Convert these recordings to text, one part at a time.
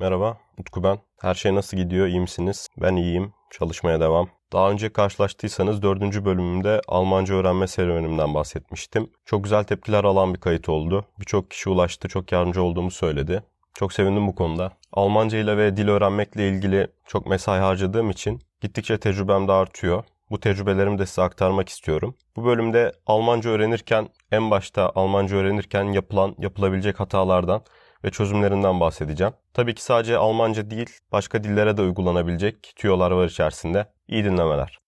Merhaba, Utku ben. Her şey nasıl gidiyor, iyi misiniz? Ben iyiyim, çalışmaya devam. Daha önce karşılaştıysanız dördüncü bölümümde Almanca öğrenme serüvenimden bahsetmiştim. Çok güzel tepkiler alan bir kayıt oldu. Birçok kişi ulaştı, çok yardımcı olduğumu söyledi. Çok sevindim bu konuda. Almanca ile ve dil öğrenmekle ilgili çok mesai harcadığım için gittikçe tecrübem de artıyor. Bu tecrübelerimi de size aktarmak istiyorum. Bu bölümde Almanca öğrenirken, en başta Almanca öğrenirken yapılan, yapılabilecek hatalardan ve çözümlerinden bahsedeceğim. Tabii ki sadece Almanca değil, başka dillere de uygulanabilecek tüyolar var içerisinde. İyi dinlemeler.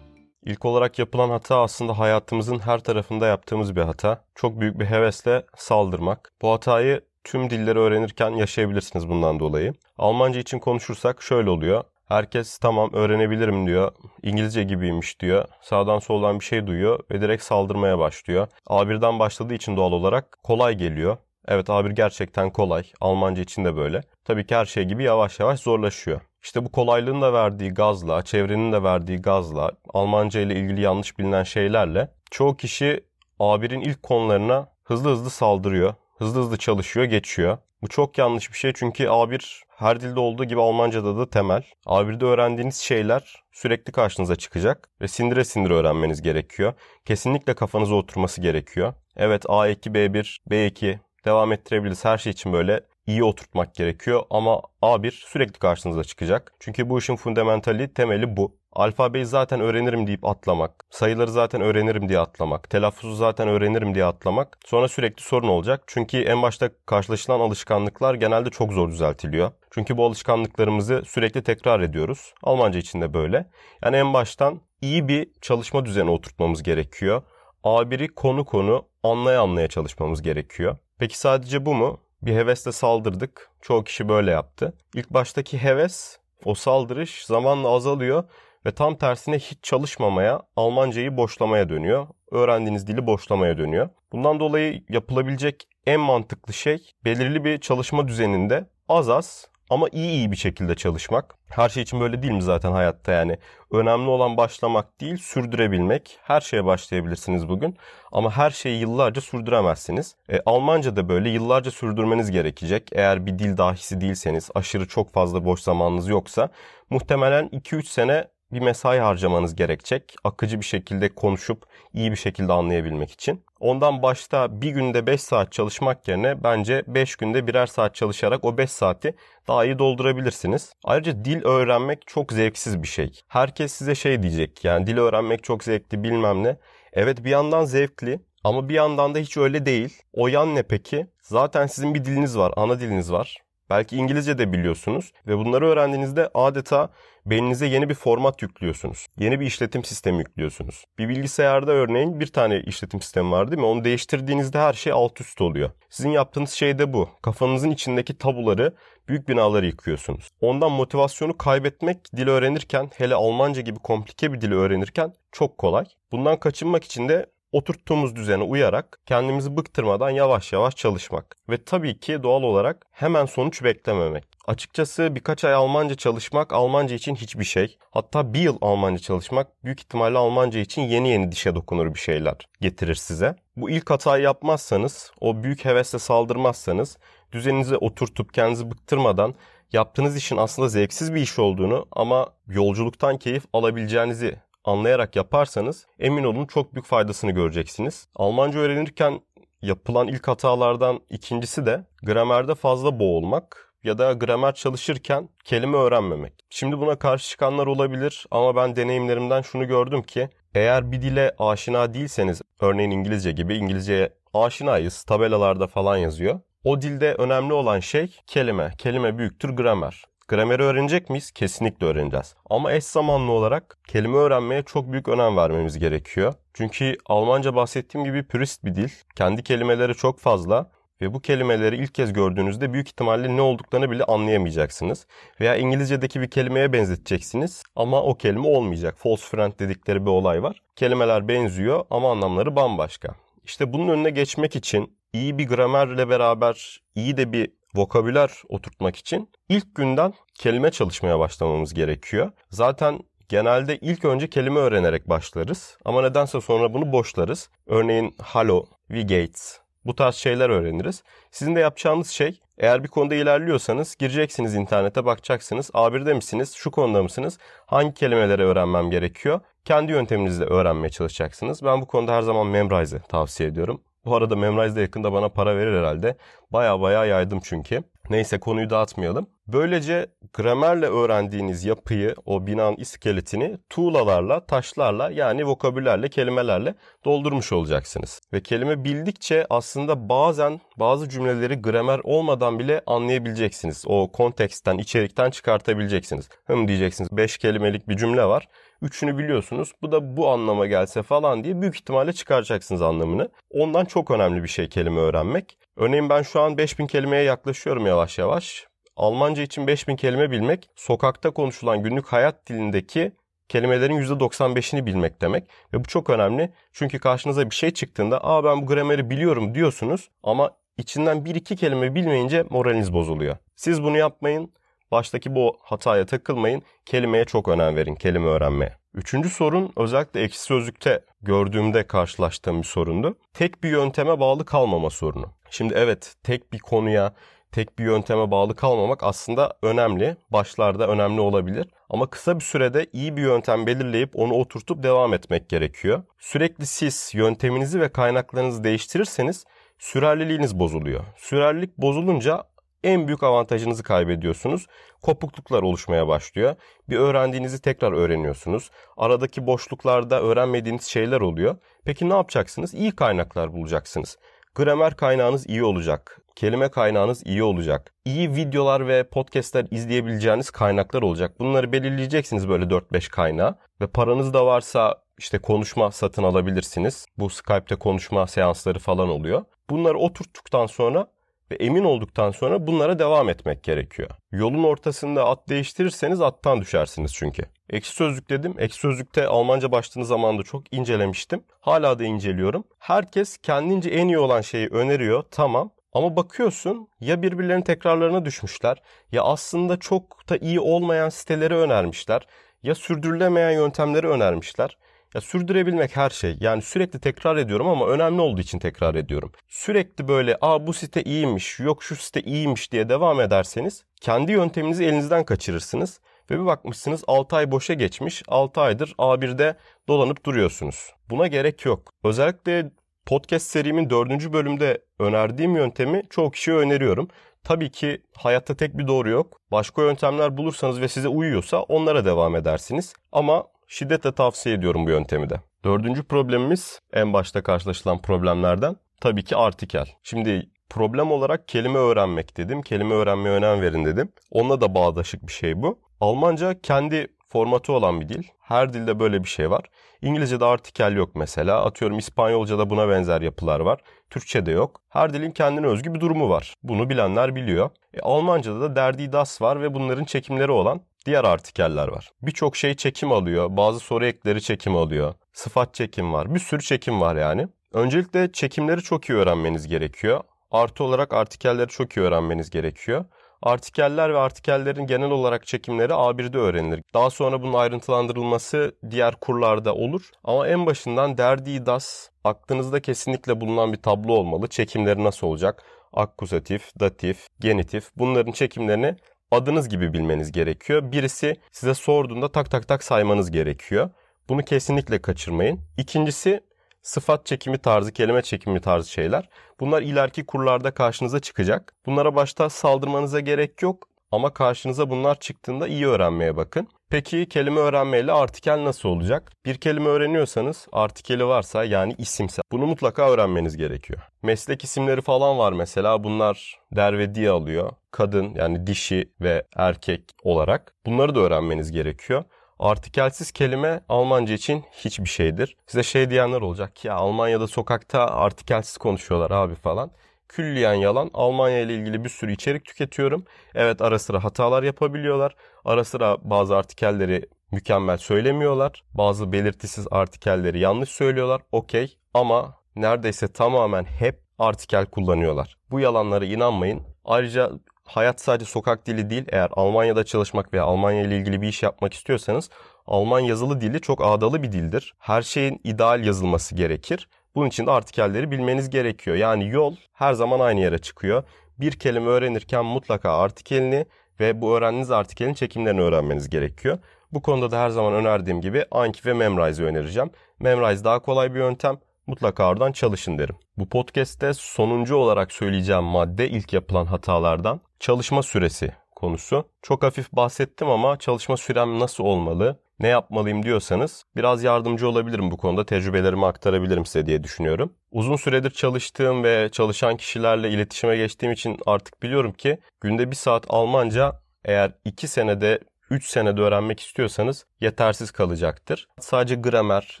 İlk olarak yapılan hata aslında hayatımızın her tarafında yaptığımız bir hata. Çok büyük bir hevesle saldırmak. Bu hatayı tüm dilleri öğrenirken yaşayabilirsiniz bundan dolayı. Almanca için konuşursak şöyle oluyor. Herkes tamam öğrenebilirim diyor. İngilizce gibiymiş diyor. Sağdan soldan bir şey duyuyor ve direkt saldırmaya başlıyor. A1'den başladığı için doğal olarak kolay geliyor. Evet A1 gerçekten kolay. Almanca için de böyle. Tabii ki her şey gibi yavaş yavaş zorlaşıyor. İşte bu kolaylığın da verdiği gazla, çevrenin de verdiği gazla, Almanca ile ilgili yanlış bilinen şeylerle çoğu kişi A1'in ilk konularına hızlı hızlı saldırıyor. Hızlı hızlı çalışıyor, geçiyor. Bu çok yanlış bir şey çünkü A1 her dilde olduğu gibi Almanca'da da temel. A1'de öğrendiğiniz şeyler sürekli karşınıza çıkacak ve sindire sindire öğrenmeniz gerekiyor. Kesinlikle kafanıza oturması gerekiyor. Evet A2, B1, B2 devam ettirebiliriz. Her şey için böyle iyi oturtmak gerekiyor ama A1 sürekli karşınıza çıkacak. Çünkü bu işin fundamentali, temeli bu. Alfabeyi zaten öğrenirim deyip atlamak, sayıları zaten öğrenirim diye atlamak, telaffuzu zaten öğrenirim diye atlamak sonra sürekli sorun olacak. Çünkü en başta karşılaşılan alışkanlıklar genelde çok zor düzeltiliyor. Çünkü bu alışkanlıklarımızı sürekli tekrar ediyoruz. Almanca için de böyle. Yani en baştan iyi bir çalışma düzeni oturtmamız gerekiyor. A1'i konu konu anlaya anlaya çalışmamız gerekiyor. Peki sadece bu mu? Bir hevesle saldırdık. Çoğu kişi böyle yaptı. İlk baştaki heves, o saldırış zamanla azalıyor ve tam tersine hiç çalışmamaya, Almancayı boşlamaya dönüyor. Öğrendiğiniz dili boşlamaya dönüyor. Bundan dolayı yapılabilecek en mantıklı şey belirli bir çalışma düzeninde az az ama iyi iyi bir şekilde çalışmak. Her şey için böyle değil mi zaten hayatta yani? Önemli olan başlamak değil, sürdürebilmek. Her şeye başlayabilirsiniz bugün ama her şeyi yıllarca sürdüremezsiniz. E, Almanca da böyle yıllarca sürdürmeniz gerekecek. Eğer bir dil dahisi değilseniz, aşırı çok fazla boş zamanınız yoksa muhtemelen 2-3 sene bir mesai harcamanız gerekecek. Akıcı bir şekilde konuşup iyi bir şekilde anlayabilmek için. Ondan başta bir günde 5 saat çalışmak yerine bence 5 günde birer saat çalışarak o 5 saati daha iyi doldurabilirsiniz. Ayrıca dil öğrenmek çok zevksiz bir şey. Herkes size şey diyecek yani dil öğrenmek çok zevkli bilmem ne. Evet bir yandan zevkli ama bir yandan da hiç öyle değil. O yan ne peki? Zaten sizin bir diliniz var, ana diliniz var. Belki İngilizce de biliyorsunuz ve bunları öğrendiğinizde adeta beyninize yeni bir format yüklüyorsunuz. Yeni bir işletim sistemi yüklüyorsunuz. Bir bilgisayarda örneğin bir tane işletim sistemi var değil mi? Onu değiştirdiğinizde her şey alt üst oluyor. Sizin yaptığınız şey de bu. Kafanızın içindeki tabuları, büyük binaları yıkıyorsunuz. Ondan motivasyonu kaybetmek dil öğrenirken, hele Almanca gibi komplike bir dili öğrenirken çok kolay. Bundan kaçınmak için de oturttuğumuz düzene uyarak kendimizi bıktırmadan yavaş yavaş çalışmak. Ve tabii ki doğal olarak hemen sonuç beklememek. Açıkçası birkaç ay Almanca çalışmak Almanca için hiçbir şey. Hatta bir yıl Almanca çalışmak büyük ihtimalle Almanca için yeni yeni dişe dokunur bir şeyler getirir size. Bu ilk hatayı yapmazsanız, o büyük hevesle saldırmazsanız, düzeninizi oturtup kendinizi bıktırmadan yaptığınız işin aslında zevksiz bir iş olduğunu ama yolculuktan keyif alabileceğinizi anlayarak yaparsanız emin olun çok büyük faydasını göreceksiniz. Almanca öğrenirken yapılan ilk hatalardan ikincisi de gramerde fazla boğulmak ya da gramer çalışırken kelime öğrenmemek. Şimdi buna karşı çıkanlar olabilir ama ben deneyimlerimden şunu gördüm ki eğer bir dile aşina değilseniz örneğin İngilizce gibi İngilizceye aşinayız tabelalarda falan yazıyor. O dilde önemli olan şey kelime. Kelime büyüktür gramer. Grameri öğrenecek miyiz? Kesinlikle öğreneceğiz. Ama eş zamanlı olarak kelime öğrenmeye çok büyük önem vermemiz gerekiyor. Çünkü Almanca bahsettiğim gibi pürist bir dil. Kendi kelimeleri çok fazla ve bu kelimeleri ilk kez gördüğünüzde büyük ihtimalle ne olduklarını bile anlayamayacaksınız. Veya İngilizce'deki bir kelimeye benzeteceksiniz ama o kelime olmayacak. False friend dedikleri bir olay var. Kelimeler benziyor ama anlamları bambaşka. İşte bunun önüne geçmek için iyi bir gramerle beraber iyi de bir vokabüler oturtmak için ilk günden kelime çalışmaya başlamamız gerekiyor. Zaten genelde ilk önce kelime öğrenerek başlarız. Ama nedense sonra bunu boşlarız. Örneğin hello, we gates bu tarz şeyler öğreniriz. Sizin de yapacağınız şey eğer bir konuda ilerliyorsanız gireceksiniz internete bakacaksınız. A1'de misiniz? Şu konuda mısınız? Hangi kelimeleri öğrenmem gerekiyor? Kendi yönteminizle öğrenmeye çalışacaksınız. Ben bu konuda her zaman Memrise'ı tavsiye ediyorum. Bu arada Memrise'de yakında bana para verir herhalde. Baya baya yaydım çünkü. Neyse konuyu dağıtmayalım. Böylece gramerle öğrendiğiniz yapıyı, o binanın iskeletini tuğlalarla, taşlarla yani vokabülerle, kelimelerle doldurmuş olacaksınız. Ve kelime bildikçe aslında bazen bazı cümleleri gramer olmadan bile anlayabileceksiniz. O konteksten, içerikten çıkartabileceksiniz. Hım diyeceksiniz 5 kelimelik bir cümle var. Üçünü biliyorsunuz. Bu da bu anlama gelse falan diye büyük ihtimalle çıkaracaksınız anlamını. Ondan çok önemli bir şey kelime öğrenmek. Örneğin ben şu an 5000 kelimeye yaklaşıyorum yavaş yavaş. Almanca için 5000 kelime bilmek, sokakta konuşulan günlük hayat dilindeki kelimelerin %95'ini bilmek demek. Ve bu çok önemli. Çünkü karşınıza bir şey çıktığında aa ben bu grameri biliyorum diyorsunuz ama içinden bir iki kelime bilmeyince moraliniz bozuluyor. Siz bunu yapmayın. Baştaki bu hataya takılmayın. Kelimeye çok önem verin, kelime öğrenmeye. Üçüncü sorun özellikle ekşi sözlükte gördüğümde karşılaştığım bir sorundu. Tek bir yönteme bağlı kalmama sorunu. Şimdi evet tek bir konuya, tek bir yönteme bağlı kalmamak aslında önemli. Başlarda önemli olabilir. Ama kısa bir sürede iyi bir yöntem belirleyip onu oturtup devam etmek gerekiyor. Sürekli siz yönteminizi ve kaynaklarınızı değiştirirseniz sürerliliğiniz bozuluyor. Sürerlilik bozulunca en büyük avantajınızı kaybediyorsunuz. Kopukluklar oluşmaya başlıyor. Bir öğrendiğinizi tekrar öğreniyorsunuz. Aradaki boşluklarda öğrenmediğiniz şeyler oluyor. Peki ne yapacaksınız? İyi kaynaklar bulacaksınız. Gramer kaynağınız iyi olacak. Kelime kaynağınız iyi olacak. İyi videolar ve podcastler izleyebileceğiniz kaynaklar olacak. Bunları belirleyeceksiniz böyle 4-5 kaynağı. Ve paranız da varsa işte konuşma satın alabilirsiniz. Bu Skype'te konuşma seansları falan oluyor. Bunları oturttuktan sonra ve emin olduktan sonra bunlara devam etmek gerekiyor. Yolun ortasında at değiştirirseniz attan düşersiniz çünkü. Ekşi sözlük dedim. Ekşi sözlükte Almanca başladığınız zamanda çok incelemiştim. Hala da inceliyorum. Herkes kendince en iyi olan şeyi öneriyor. Tamam. Ama bakıyorsun ya birbirlerinin tekrarlarına düşmüşler ya aslında çok da iyi olmayan siteleri önermişler ya sürdürülemeyen yöntemleri önermişler. Ya sürdürebilmek her şey. Yani sürekli tekrar ediyorum ama önemli olduğu için tekrar ediyorum. Sürekli böyle aa bu site iyiymiş, yok şu site iyiymiş diye devam ederseniz kendi yönteminizi elinizden kaçırırsınız. Ve bir bakmışsınız 6 ay boşa geçmiş, 6 aydır A1'de dolanıp duruyorsunuz. Buna gerek yok. Özellikle podcast serimin 4. bölümde önerdiğim yöntemi çoğu kişiye öneriyorum. Tabii ki hayatta tek bir doğru yok. Başka yöntemler bulursanız ve size uyuyorsa onlara devam edersiniz. Ama Şiddetle tavsiye ediyorum bu yöntemi de. Dördüncü problemimiz en başta karşılaşılan problemlerden tabii ki artikel. Şimdi problem olarak kelime öğrenmek dedim. Kelime öğrenmeye önem verin dedim. Onunla da bağdaşık bir şey bu. Almanca kendi formatı olan bir dil. Her dilde böyle bir şey var. İngilizce'de artikel yok mesela. Atıyorum İspanyolca'da buna benzer yapılar var. Türkçe'de yok. Her dilin kendine özgü bir durumu var. Bunu bilenler biliyor. E, Almanca'da da derdi das var ve bunların çekimleri olan diğer artikeller var. Birçok şey çekim alıyor. Bazı soru ekleri çekim alıyor. Sıfat çekim var. Bir sürü çekim var yani. Öncelikle çekimleri çok iyi öğrenmeniz gerekiyor. Artı olarak artikelleri çok iyi öğrenmeniz gerekiyor. Artikeller ve artikellerin genel olarak çekimleri A1'de öğrenilir. Daha sonra bunun ayrıntılandırılması diğer kurlarda olur. Ama en başından derdi das aklınızda kesinlikle bulunan bir tablo olmalı. Çekimleri nasıl olacak? Akkusatif, datif, genitif bunların çekimlerini adınız gibi bilmeniz gerekiyor. Birisi size sorduğunda tak tak tak saymanız gerekiyor. Bunu kesinlikle kaçırmayın. İkincisi sıfat çekimi tarzı, kelime çekimi tarzı şeyler. Bunlar ileriki kurlarda karşınıza çıkacak. Bunlara başta saldırmanıza gerek yok ama karşınıza bunlar çıktığında iyi öğrenmeye bakın. Peki kelime öğrenmeyle artikel nasıl olacak? Bir kelime öğreniyorsanız artikeli varsa yani isimse bunu mutlaka öğrenmeniz gerekiyor. Meslek isimleri falan var mesela bunlar der ve diye alıyor. Kadın yani dişi ve erkek olarak bunları da öğrenmeniz gerekiyor. Artikelsiz kelime Almanca için hiçbir şeydir. Size şey diyenler olacak ya Almanya'da sokakta artikelsiz konuşuyorlar abi falan. Külliyen yalan. Almanya ile ilgili bir sürü içerik tüketiyorum. Evet ara sıra hatalar yapabiliyorlar. Ara sıra bazı artikelleri mükemmel söylemiyorlar. Bazı belirtisiz artikelleri yanlış söylüyorlar. Okey ama neredeyse tamamen hep artikel kullanıyorlar. Bu yalanlara inanmayın. Ayrıca hayat sadece sokak dili değil. Eğer Almanya'da çalışmak veya Almanya ile ilgili bir iş yapmak istiyorsanız Alman yazılı dili çok ağdalı bir dildir. Her şeyin ideal yazılması gerekir. Bunun için de artikelleri bilmeniz gerekiyor. Yani yol her zaman aynı yere çıkıyor. Bir kelime öğrenirken mutlaka artikelini ve bu öğrendiğiniz artikelin çekimlerini öğrenmeniz gerekiyor. Bu konuda da her zaman önerdiğim gibi Anki ve Memrise'ı önereceğim. Memrise daha kolay bir yöntem. Mutlaka oradan çalışın derim. Bu podcast'te sonuncu olarak söyleyeceğim madde ilk yapılan hatalardan çalışma süresi konusu. Çok hafif bahsettim ama çalışma sürem nasıl olmalı, ne yapmalıyım diyorsanız biraz yardımcı olabilirim bu konuda. Tecrübelerimi aktarabilirim size diye düşünüyorum. Uzun süredir çalıştığım ve çalışan kişilerle iletişime geçtiğim için artık biliyorum ki günde bir saat Almanca eğer 2 senede 3 senede öğrenmek istiyorsanız yetersiz kalacaktır. Sadece gramer,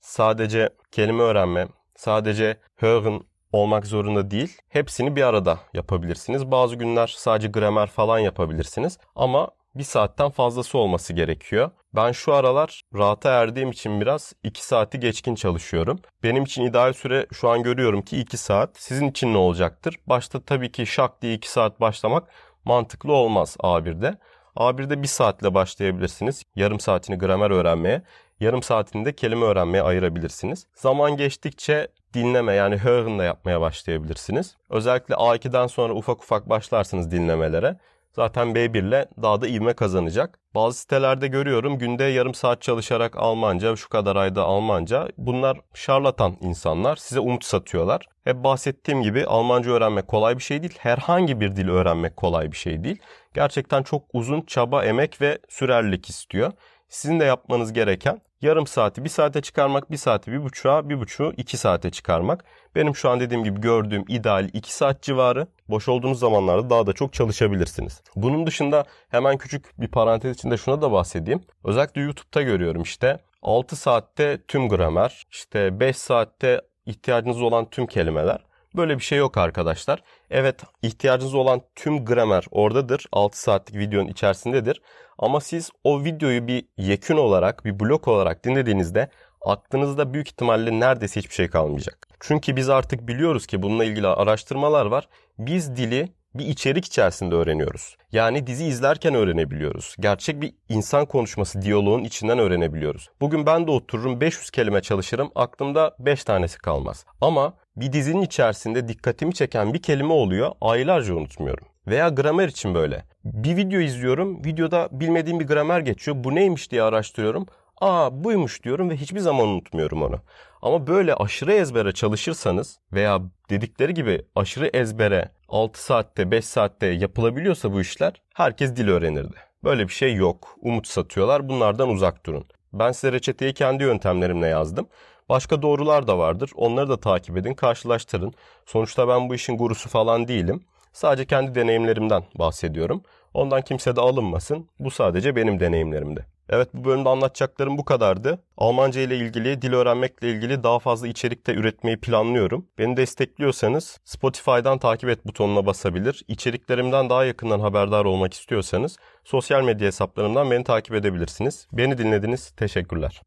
sadece kelime öğrenme, sadece hören olmak zorunda değil. Hepsini bir arada yapabilirsiniz. Bazı günler sadece gramer falan yapabilirsiniz. Ama bir saatten fazlası olması gerekiyor. Ben şu aralar rahata erdiğim için biraz 2 saati geçkin çalışıyorum. Benim için ideal süre şu an görüyorum ki 2 saat. Sizin için ne olacaktır? Başta tabii ki şak diye 2 saat başlamak mantıklı olmaz A1'de. A1'de 1 saatle başlayabilirsiniz. Yarım saatini gramer öğrenmeye, yarım saatini de kelime öğrenmeye ayırabilirsiniz. Zaman geçtikçe dinleme yani hören'la yapmaya başlayabilirsiniz. Özellikle A2'den sonra ufak ufak başlarsınız dinlemelere. Zaten B1 ile daha da ivme kazanacak. Bazı sitelerde görüyorum günde yarım saat çalışarak Almanca, şu kadar ayda Almanca. Bunlar şarlatan insanlar. Size umut satıyorlar. Hep bahsettiğim gibi Almanca öğrenmek kolay bir şey değil. Herhangi bir dil öğrenmek kolay bir şey değil. Gerçekten çok uzun çaba, emek ve sürerlilik istiyor. Sizin de yapmanız gereken yarım saati bir saate çıkarmak, bir saati bir buçuğa, bir buçuğu iki saate çıkarmak. Benim şu an dediğim gibi gördüğüm ideal iki saat civarı. Boş olduğunuz zamanlarda daha da çok çalışabilirsiniz. Bunun dışında hemen küçük bir parantez içinde şuna da bahsedeyim. Özellikle YouTube'da görüyorum işte 6 saatte tüm gramer, işte 5 saatte ihtiyacınız olan tüm kelimeler. Böyle bir şey yok arkadaşlar. Evet ihtiyacınız olan tüm gramer oradadır. 6 saatlik videonun içerisindedir. Ama siz o videoyu bir yekün olarak, bir blok olarak dinlediğinizde aklınızda büyük ihtimalle neredeyse hiçbir şey kalmayacak. Çünkü biz artık biliyoruz ki bununla ilgili araştırmalar var. Biz dili bir içerik içerisinde öğreniyoruz. Yani dizi izlerken öğrenebiliyoruz. Gerçek bir insan konuşması, diyaloğun içinden öğrenebiliyoruz. Bugün ben de otururum 500 kelime çalışırım, aklımda 5 tanesi kalmaz. Ama bir dizinin içerisinde dikkatimi çeken bir kelime oluyor, aylarca unutmuyorum. Veya gramer için böyle. Bir video izliyorum, videoda bilmediğim bir gramer geçiyor. Bu neymiş diye araştırıyorum. Aa buymuş diyorum ve hiçbir zaman unutmuyorum onu. Ama böyle aşırı ezbere çalışırsanız veya dedikleri gibi aşırı ezbere 6 saatte 5 saatte yapılabiliyorsa bu işler herkes dil öğrenirdi. Böyle bir şey yok. Umut satıyorlar. Bunlardan uzak durun. Ben size reçeteyi kendi yöntemlerimle yazdım. Başka doğrular da vardır. Onları da takip edin, karşılaştırın. Sonuçta ben bu işin gurusu falan değilim. Sadece kendi deneyimlerimden bahsediyorum. Ondan kimse de alınmasın. Bu sadece benim deneyimlerimdi. Evet bu bölümde anlatacaklarım bu kadardı. Almanca ile ilgili, dil öğrenmekle ilgili daha fazla içerikte üretmeyi planlıyorum. Beni destekliyorsanız Spotify'dan takip et butonuna basabilir. İçeriklerimden daha yakından haberdar olmak istiyorsanız sosyal medya hesaplarımdan beni takip edebilirsiniz. Beni dinlediniz. Teşekkürler.